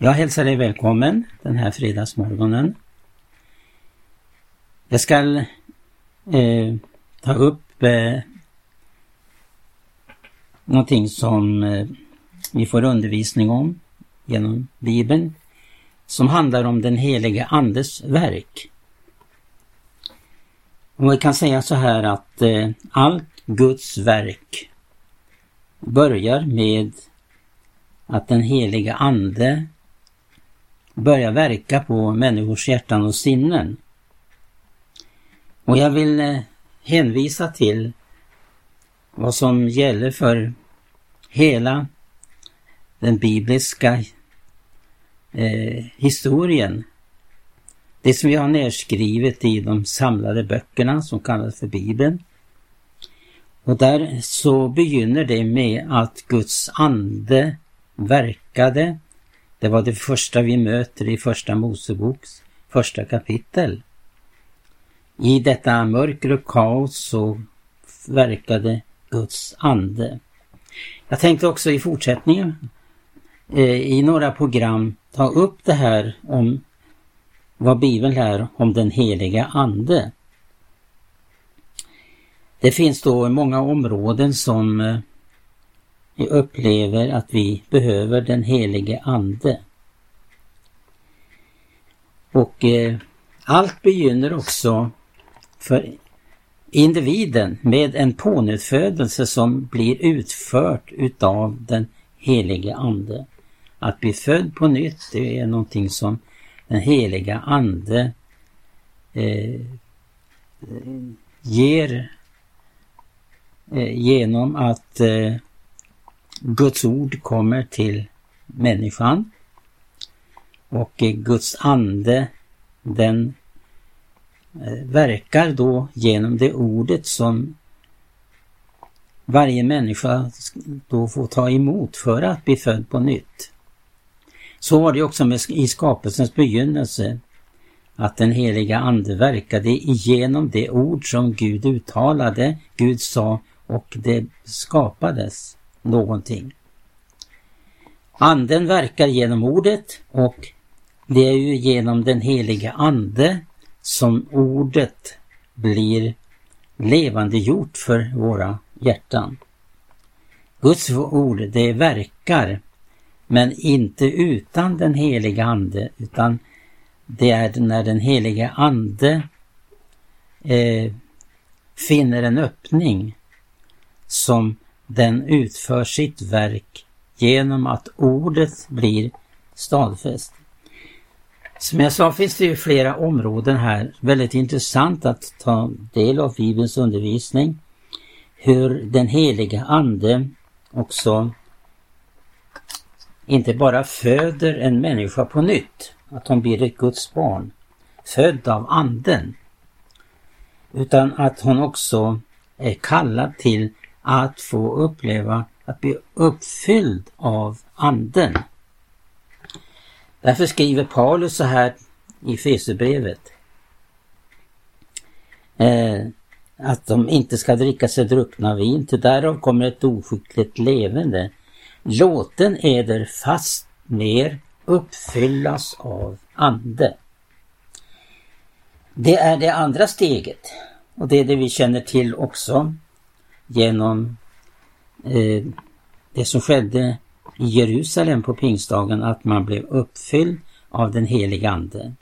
Jag hälsar dig välkommen den här fredagsmorgonen. Jag ska eh, ta upp eh, någonting som eh, vi får undervisning om genom Bibeln som handlar om den helige Andes verk. Och vi kan säga så här att eh, allt Guds verk börjar med att den heliga Ande börja verka på människors hjärtan och sinnen. Och jag vill eh, hänvisa till vad som gäller för hela den bibliska eh, historien. Det som vi har nedskrivet i de samlade böckerna som kallas för Bibeln. Och där så begynner det med att Guds ande verkade. Det var det första vi möter i första Moseboks första kapitel. I detta mörker och kaos så verkade Guds ande. Jag tänkte också i fortsättningen eh, i några program ta upp det här om vad Bibeln lär om den heliga Ande. Det finns då många områden som eh, vi upplever att vi behöver den helige Ande. Och eh, allt begynner också för individen med en pånyttfödelse som blir utfört utav den helige Ande. Att bli född på nytt, det är någonting som den heliga Ande eh, ger eh, genom att eh, Guds ord kommer till människan och Guds ande den eh, verkar då genom det ordet som varje människa då får ta emot för att bli född på nytt. Så var det också med, i skapelsens begynnelse, att den heliga Ande verkade igenom det ord som Gud uttalade, Gud sa och det skapades någonting. Anden verkar genom ordet och det är ju genom den heliga Ande som ordet blir levande gjort för våra hjärtan. Guds ord, det verkar, men inte utan den heliga Ande, utan det är när den heliga Ande eh, finner en öppning som den utför sitt verk genom att ordet blir stadfäst. Som jag sa finns det ju flera områden här. Väldigt intressant att ta del av Bibelns undervisning. Hur den heliga Ande också inte bara föder en människa på nytt, att hon blir ett Guds barn, född av Anden, utan att hon också är kallad till att få uppleva att bli uppfylld av Anden. Därför skriver Paulus så här i Fesebrevet. Eh, att de inte ska dricka sig druckna vin, till därav kommer ett oskickligt levande. Låten eder fast mer uppfyllas av Ande. Det är det andra steget och det är det vi känner till också genom eh, det som skedde i Jerusalem på pingstdagen, att man blev uppfylld av den helige Ande.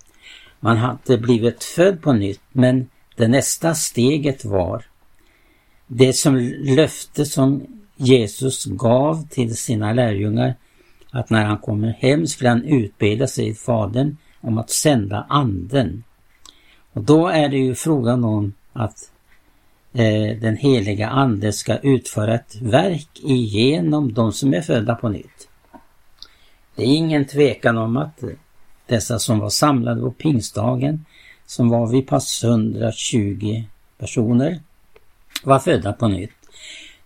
Man hade blivit född på nytt, men det nästa steget var det som löfte som Jesus gav till sina lärjungar att när han kommer hem skulle han utbeda sig Fadern om att sända anden. Och då är det ju frågan om att Eh, den heliga Ande ska utföra ett verk igenom de som är födda på nytt. Det är ingen tvekan om att dessa som var samlade på pingstdagen, som var vid pass 120 personer, var födda på nytt.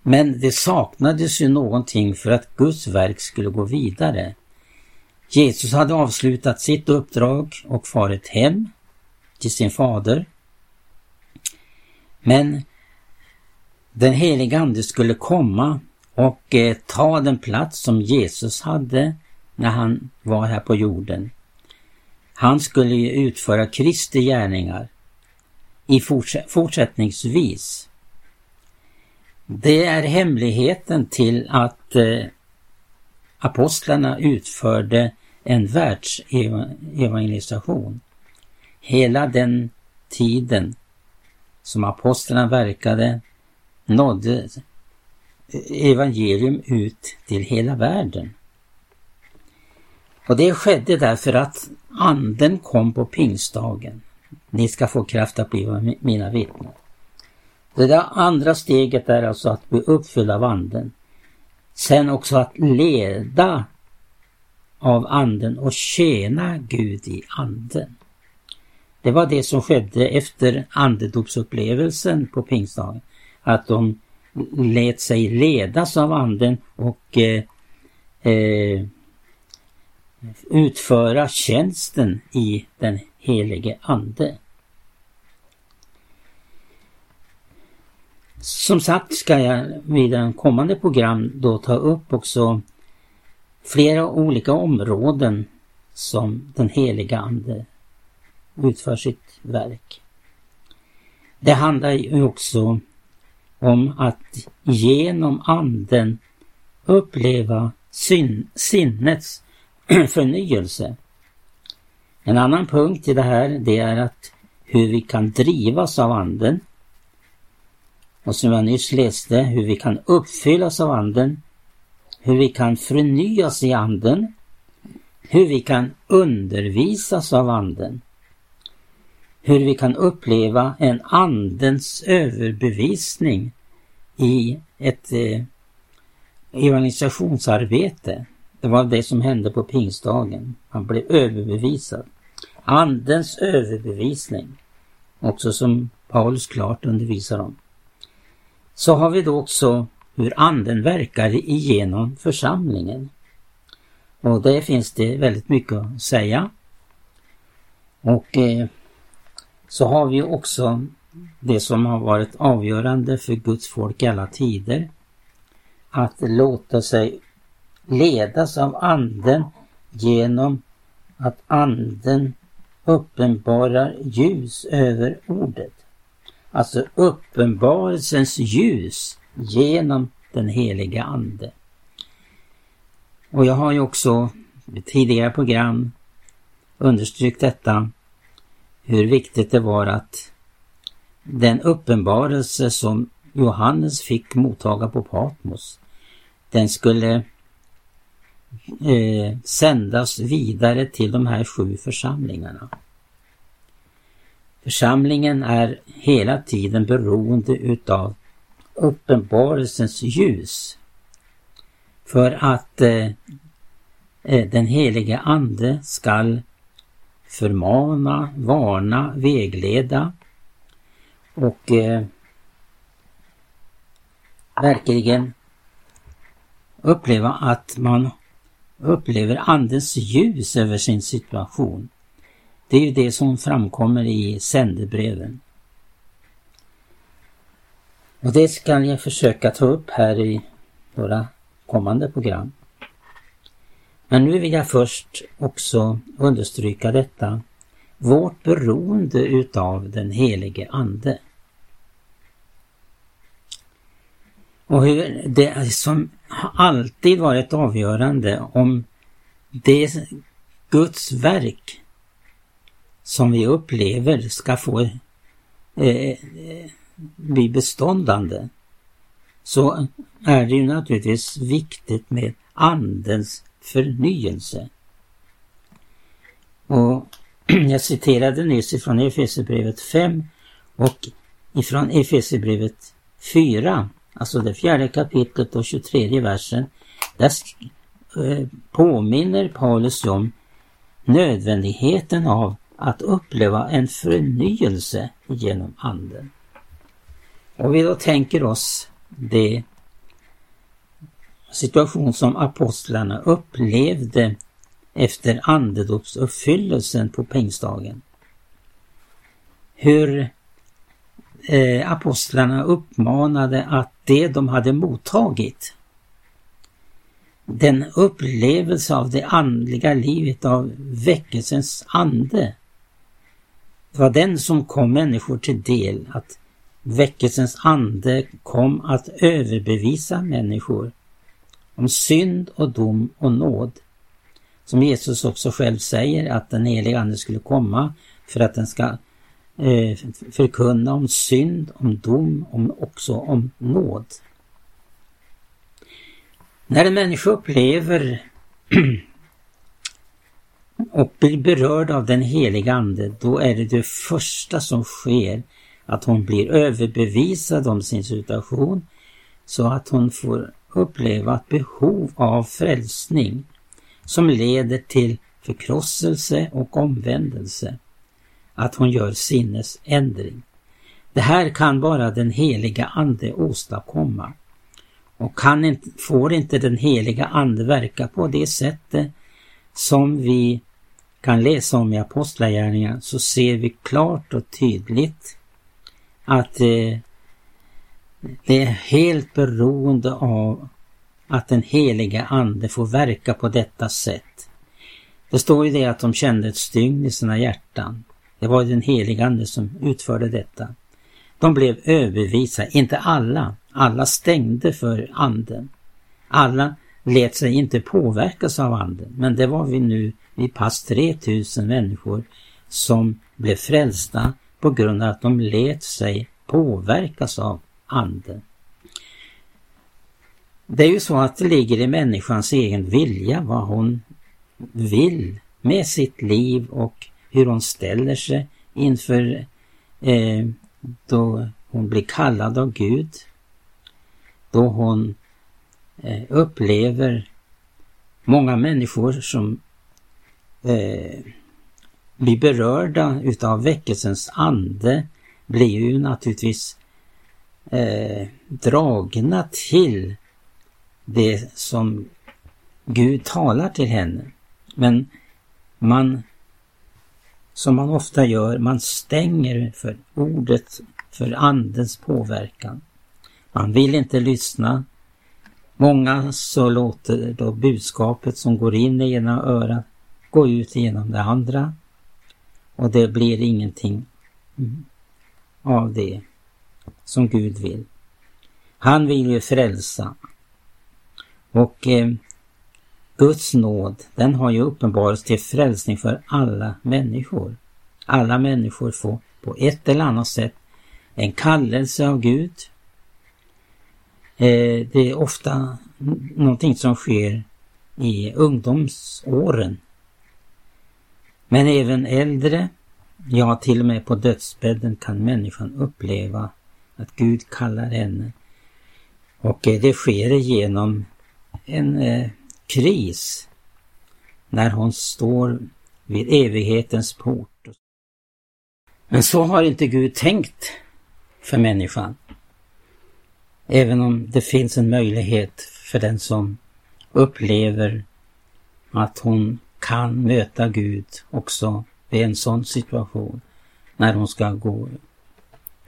Men det saknades ju någonting för att Guds verk skulle gå vidare. Jesus hade avslutat sitt uppdrag och farit hem till sin fader. Men den helige Ande skulle komma och eh, ta den plats som Jesus hade när han var här på jorden. Han skulle ju utföra Kristi gärningar i fortsättningsvis. Det är hemligheten till att eh, apostlarna utförde en världsevangelisation. Hela den tiden som apostlarna verkade nådde evangelium ut till hela världen. Och det skedde därför att anden kom på pingstdagen. Ni ska få kraft att bli mina vittnen. Det där andra steget är alltså att bli uppfylld av anden. Sen också att leda av anden och tjäna Gud i anden. Det var det som skedde efter andedopsupplevelsen på pingstdagen. Att de lät sig ledas av anden och eh, eh, utföra tjänsten i den helige Ande. Som sagt ska jag vid en kommande program då ta upp också flera olika områden som den heliga Ande utför sitt verk. Det handlar ju också om att genom anden uppleva sin, sinnets förnyelse. En annan punkt i det här det är att hur vi kan drivas av anden. Och som jag nyss läste, hur vi kan uppfyllas av anden. Hur vi kan förnyas i anden. Hur vi kan undervisas av anden. Hur vi kan uppleva en andens överbevisning i ett eh, evangelisationsarbete. Det var det som hände på pingstdagen. Han blev överbevisad. Andens överbevisning, också som Paulus klart undervisar om. Så har vi då också hur anden verkar igenom församlingen. Och det finns det väldigt mycket att säga. Och eh, så har vi också det som har varit avgörande för Guds folk i alla tider. Att låta sig ledas av anden genom att anden uppenbarar ljus över ordet. Alltså uppenbarelsens ljus genom den heliga ande. Och jag har ju också i tidigare program understrykt detta, hur viktigt det var att den uppenbarelse som Johannes fick mottaga på Patmos, den skulle eh, sändas vidare till de här sju församlingarna. Församlingen är hela tiden beroende utav uppenbarelsens ljus för att eh, eh den helige Ande skall förmana, varna, vägleda och eh, verkligen uppleva att man upplever Andens ljus över sin situation. Det är ju det som framkommer i sändebreven. Och det ska jag försöka ta upp här i några kommande program. Men nu vill jag först också understryka detta, vårt beroende utav den helige Ande. Och hur det som alltid varit avgörande om det Guds verk som vi upplever ska få eh, eh bli beståndande så är det ju naturligtvis viktigt med Andens förnyelse. Och jag citerade nyss ifrån Efesierbrevet 5 och ifrån Efesierbrevet 4 alltså det fjärde kapitlet och 23 versen, där eh, påminner Paulus om nödvändigheten av att uppleva en förnyelse genom anden. Och vi då tänker oss det situation som apostlarna upplevde efter andedopsuppfyllelsen på pingstdagen. Hur eh, apostlarna uppmanade att det de hade mottagit den upplevelse av det andliga livet, av väckelsens ande. Det var den som kom människor till del, att väckelsens ande kom att överbevisa människor om synd och dom och nåd. Som Jesus också själv säger att den heliga Ande skulle komma för att den ska eh, förkunna om synd, om dom, om också om nåd. När en människa upplever och blir berörd av den heliga Ande, då är det det första som sker att hon blir överbevisad om sin situation så att hon får uppleva ett behov av frälsning som leder till förkrosselse och omvändelse. Att hon gör sinnesändring. Det här kan bara den heliga Ande åstadkomma. Och kan inte, får inte den heliga Ande verka på det sättet som vi kan läsa om i Apostlagärningarna så ser vi klart och tydligt att eh, det är helt beroende av att den heliga Ande får verka på detta sätt. Det står ju det att de kände ett stygn i sina hjärtan. Det var den heliga Ande som utförde detta. De blev överbevisade, inte alla. Alla stängde för Anden. Alla lät sig inte påverkas av Anden, men det var vi nu vid pass 3000 människor som blev frälsta på grund av att de lät sig påverkas av Anden. Det är ju så att det ligger i människans egen vilja vad hon vill med sitt liv och hur hon ställer sig inför eh, då hon blir kallad av Gud. Då hon eh, upplever många människor som eh, blir berörda utav väckelsens ande blir ju naturligtvis eh, dragna till det som Gud talar till henne. Men man, som man ofta gör, man stänger för ordet, för andens påverkan. Man vill inte lyssna. Många så låter då budskapet som går in i ena örat gå ut genom det andra och det blir ingenting av det som Gud vill. Han vill ju frälsa. Och eh, Guds nåd, den har ju uppenbarats till frälsning för alla människor. Alla människor får på ett eller annat sätt en kallelse av Gud. Eh, det är ofta någonting som sker i ungdomsåren. Men även äldre, ja till och med på dödsbädden kan människan uppleva att Gud kallar henne. Och eh, det sker genom en eh, kris när hon står vid evighetens port. Men så har inte Gud tänkt för människan. Även om det finns en möjlighet för den som upplever att hon kan möta Gud också vid en sån situation när hon ska gå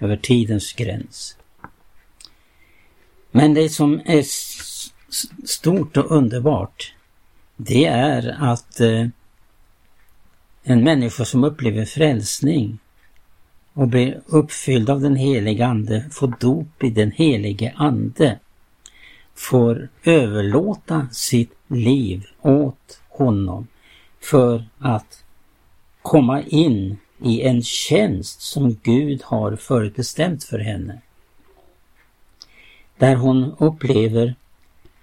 över tidens gräns. Men det som är stort och underbart, det är att eh, en människa som upplever frälsning och blir uppfylld av den helige Ande, får dop i den helige Ande, får överlåta sitt liv åt honom för att komma in i en tjänst som Gud har förutbestämt för henne. Där hon upplever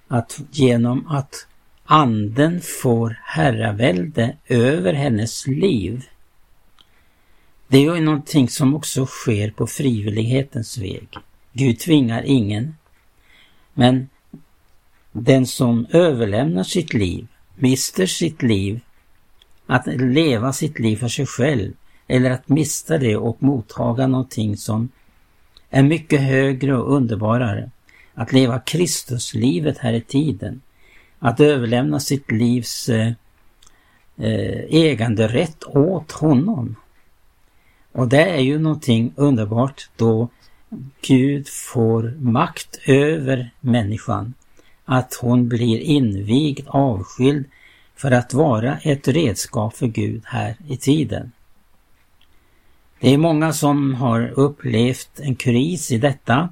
att genom att anden får herravälde över hennes liv. Det är ju någonting som också sker på frivillighetens väg. Gud tvingar ingen. Men den som överlämnar sitt liv, mister sitt liv, att leva sitt liv för sig själv eller att mista det och mottaga någonting som är mycket högre och underbarare. Att leva Kristuslivet här i tiden. Att överlämna sitt livs eh, eh, äganderätt åt honom. Och det är ju någonting underbart då Gud får makt över människan. att hon blir invigd, avskild för att vara ett redskap för Gud här i tiden. Det är många som har upplevt en kris i detta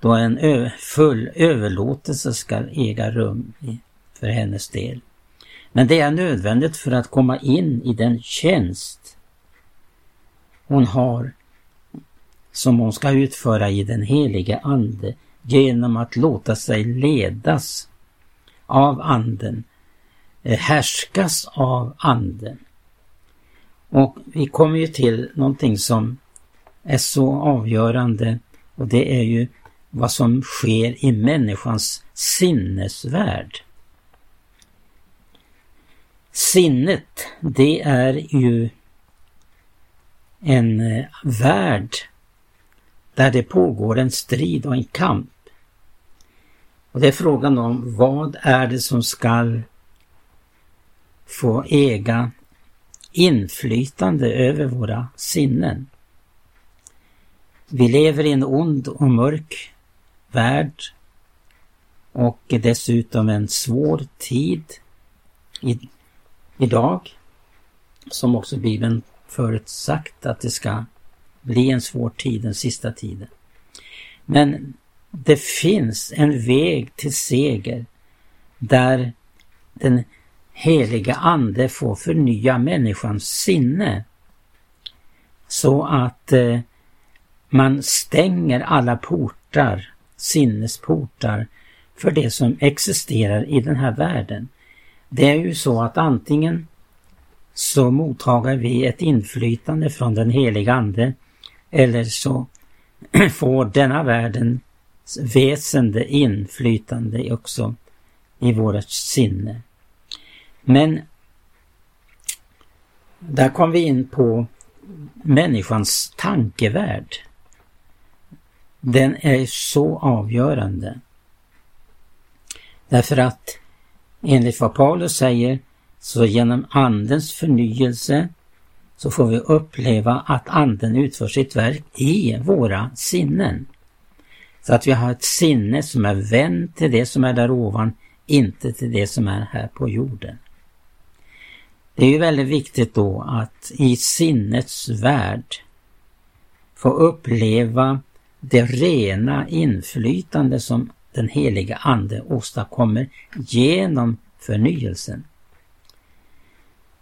då en full överlåtelse ska äga rum för hennes del. Men det är nödvändigt för att komma in i den tjänst hon har som hon ska utföra i den helige Ande genom att låta sig ledas av Anden, eh, härskas av Anden. Och vi kommer ju till någonting som är så avgörande och det är ju vad som sker i människans sinnesvärld. Sinnet, det är ju en eh, värld där det pågår en strid och en kamp. Och det är frågan om vad är det som skall få äga inflytande över våra sinnen. Vi lever i en ond och mörk värld och dessutom en svår tid i, idag som också Bibeln förutsagt att det ska bli en svår tid den sista tiden. Men det finns en väg till seger där den heliga Ande får förnya människans sinne så att eh, man stänger alla portar, sinnesportar för det som existerar i den här världen. Det är ju så att antingen så mottagar vi ett inflytande från den heliga Ande eller så får denna världens väsende inflytande också i vårt sinne. Men där kom vi in på människans tankevärld. Den är så avgörande. Därför att enligt vad Paulus säger så genom Andens förnyelse så får vi uppleva att Anden utför sitt verk i våra sinnen. Så att vi har ett sinne som är vänt till det som är där ovan, inte till det som är här på jorden. Det är ju väldigt viktigt då att i sinnets värld få uppleva det rena inflytande som den heliga Ande åstadkommer genom förnyelsen.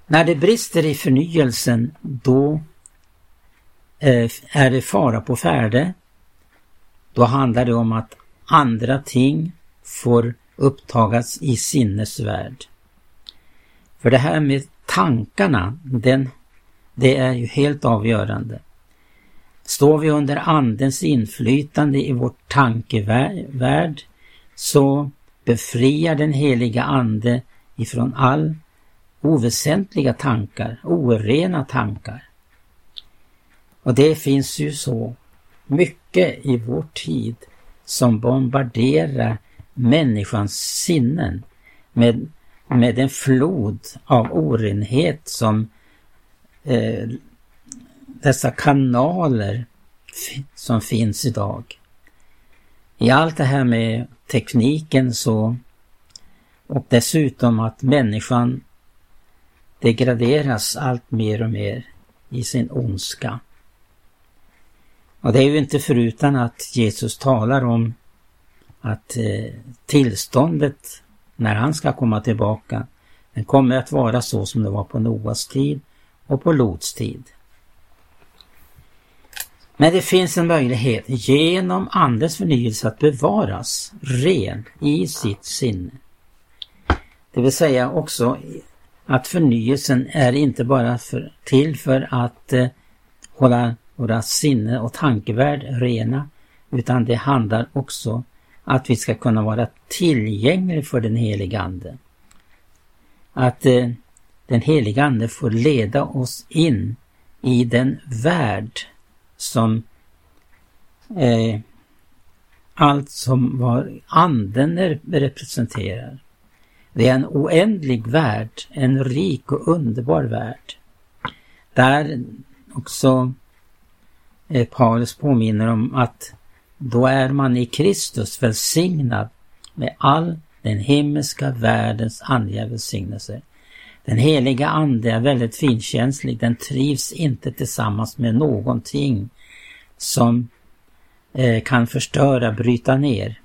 När det brister i förnyelsen då eh, är det fara på färde. Då handlar det om att andra ting får upptagas i sinnesvärld. För det här med tankarna, den, det är ju helt avgörande. Står vi under Andens inflytande i vår tankevärld så befriar den heliga Ande ifrån all oväsentliga tankar, orena tankar. Och det finns ju så mycket i vår tid som bombarderar människans sinnen med, Mm. med en flod av orenhet som eh, dessa kanaler som finns idag. I allt det här med tekniken så och dessutom att människan degraderas allt mer och mer i sin ondska. Och det är ju inte förutan att Jesus talar om att eh, tillståndet när han ska komma tillbaka, den kommer att vara så som det var på Noas tid och på Lots tid. Men det finns en möjlighet genom Andens förnyelse att bevaras ren i sitt sinne. Det vill säga också att förnyelsen är inte bara för, till för att eh, hålla våra sinne och tankevärld rena utan det handlar också att vi ska kunna vara tillgängliga för den heliga Ande. Att eh, den heliga Ande får leda oss in i den värld som eh, allt som var anden representerar. Det är en oändlig värld, en rik och underbar värld. Där också eh, Paulus påminner om att då är man i Kristus välsignad med all den himmelska världens andliga välsignelser. Den heliga ande är väldigt finkänslig. Den trivs inte tillsammans med någonting som eh, kan förstöra, bryta ner.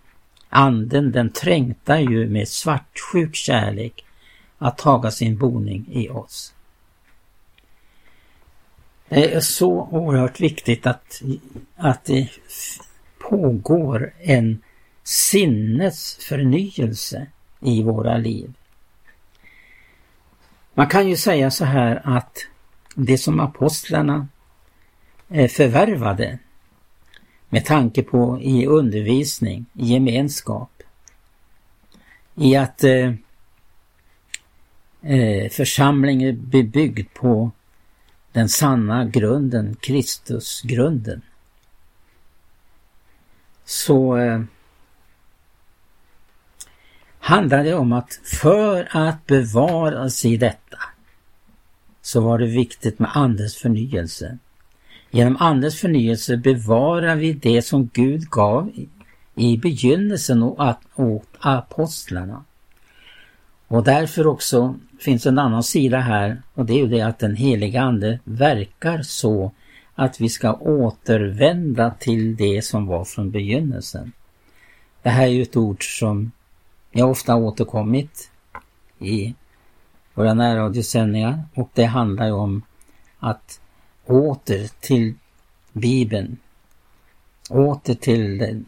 Anden den trängtar ju med svartsjuk kärlek att taga sin boning i oss. Det är så oerhört viktigt att, att det pågår en sinnesförnyelse i våra liv. Man kan ju säga så här att det som apostlarna eh, förvärvade med tanke på i undervisning, i gemenskap, i att eh, eh församlingen blir byggd på den sanna grunden, Kristusgrunden. Så eh, handlar det om att för att bevara sig i detta så var det viktigt med Andens förnyelse. Genom Andens förnyelse bevarar vi det som Gud gav i begynnelsen åt apostlarna. Och därför också finns en annan sida här och det är ju det att den heliga Ande verkar så att vi ska återvända till det som var från begynnelsen. Det här är ju ett ord som jag ofta återkommit i våra närradiosändningar och det handlar ju om att åter till Bibeln, åter till det,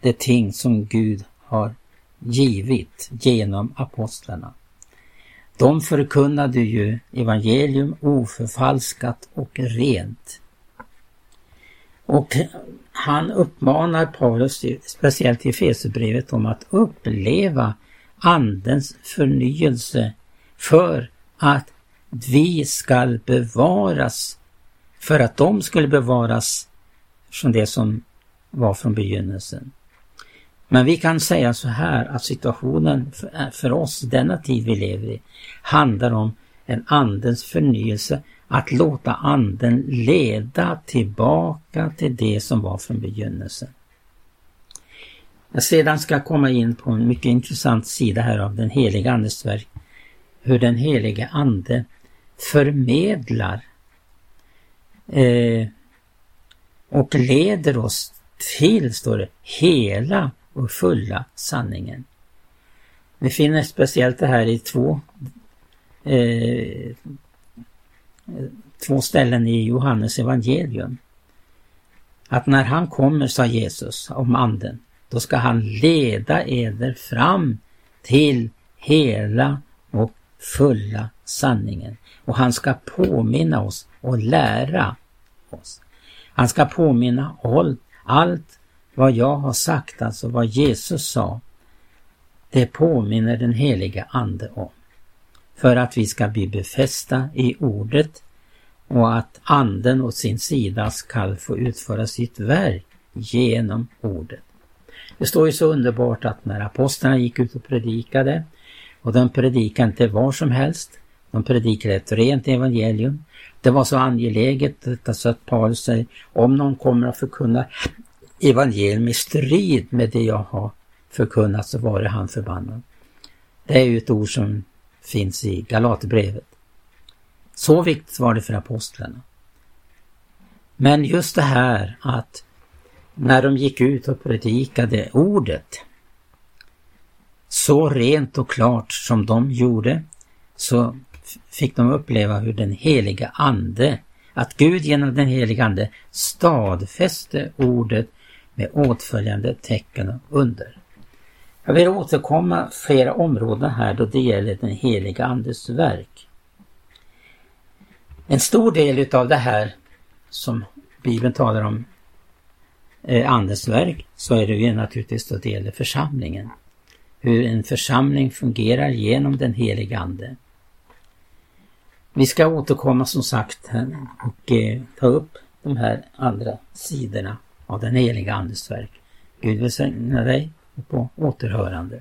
det ting som Gud har givit genom apostlarna. De förkunnade ju evangelium oförfalskat och rent. Och han uppmanar Paulus, speciellt i Efesierbrevet, om att uppleva Andens förnyelse för att vi skall bevaras, för att de skulle bevaras från det som var från begynnelsen. Men vi kan säga så här att situationen för oss, denna tid vi lever i, handlar om en andens förnyelse, att låta anden leda tillbaka till det som var från begynnelsen. Jag sedan ska komma in på en mycket intressant sida här av den heliga Andes verk. Hur den helige Ande förmedlar eh, och leder oss till, står det, hela och fulla sanningen. Vi finner speciellt det här i två, eh, två ställen i Johannes evangelium. Att när han kommer, sa Jesus om anden, då ska han leda eder fram till hela och fulla sanningen. Och han ska påminna oss och lära oss. Han ska påminna allt, vad jag har sagt, alltså vad Jesus sa, det påminner den heliga Ande om. För att vi ska bli befästa i ordet och att Anden åt sin sida skall få utföra sitt verk genom ordet. Det står ju så underbart att när apostlarna gick ut och predikade och de predikade inte var som helst, de predikade ett rent evangelium. Det var så angeläget så att Paulus säger om någon kommer att förkunna evangelium i strid med det jag har förkunnat så var det han förbannad. Det är ju ett ord som finns i Galaterbrevet. Så viktigt var det för apostlarna. Men just det här att när de gick ut och predikade ordet så rent och klart som de gjorde så fick de uppleva hur den heliga Ande, att Gud genom den heliga Ande stadfäste ordet med åtföljande tecken och under. Jag vill återkomma flera områden här då det gäller den heliga Andes verk. En stor del utav det här som Bibeln talar om eh, Andens verk så är det ju naturligtvis då det gäller församlingen. Hur en församling fungerar genom den heliga Ande. Vi ska återkomma som sagt och eh, ta upp de här andra sidorna av den heliga Andes verk. Gud välsigne dig på återhörande.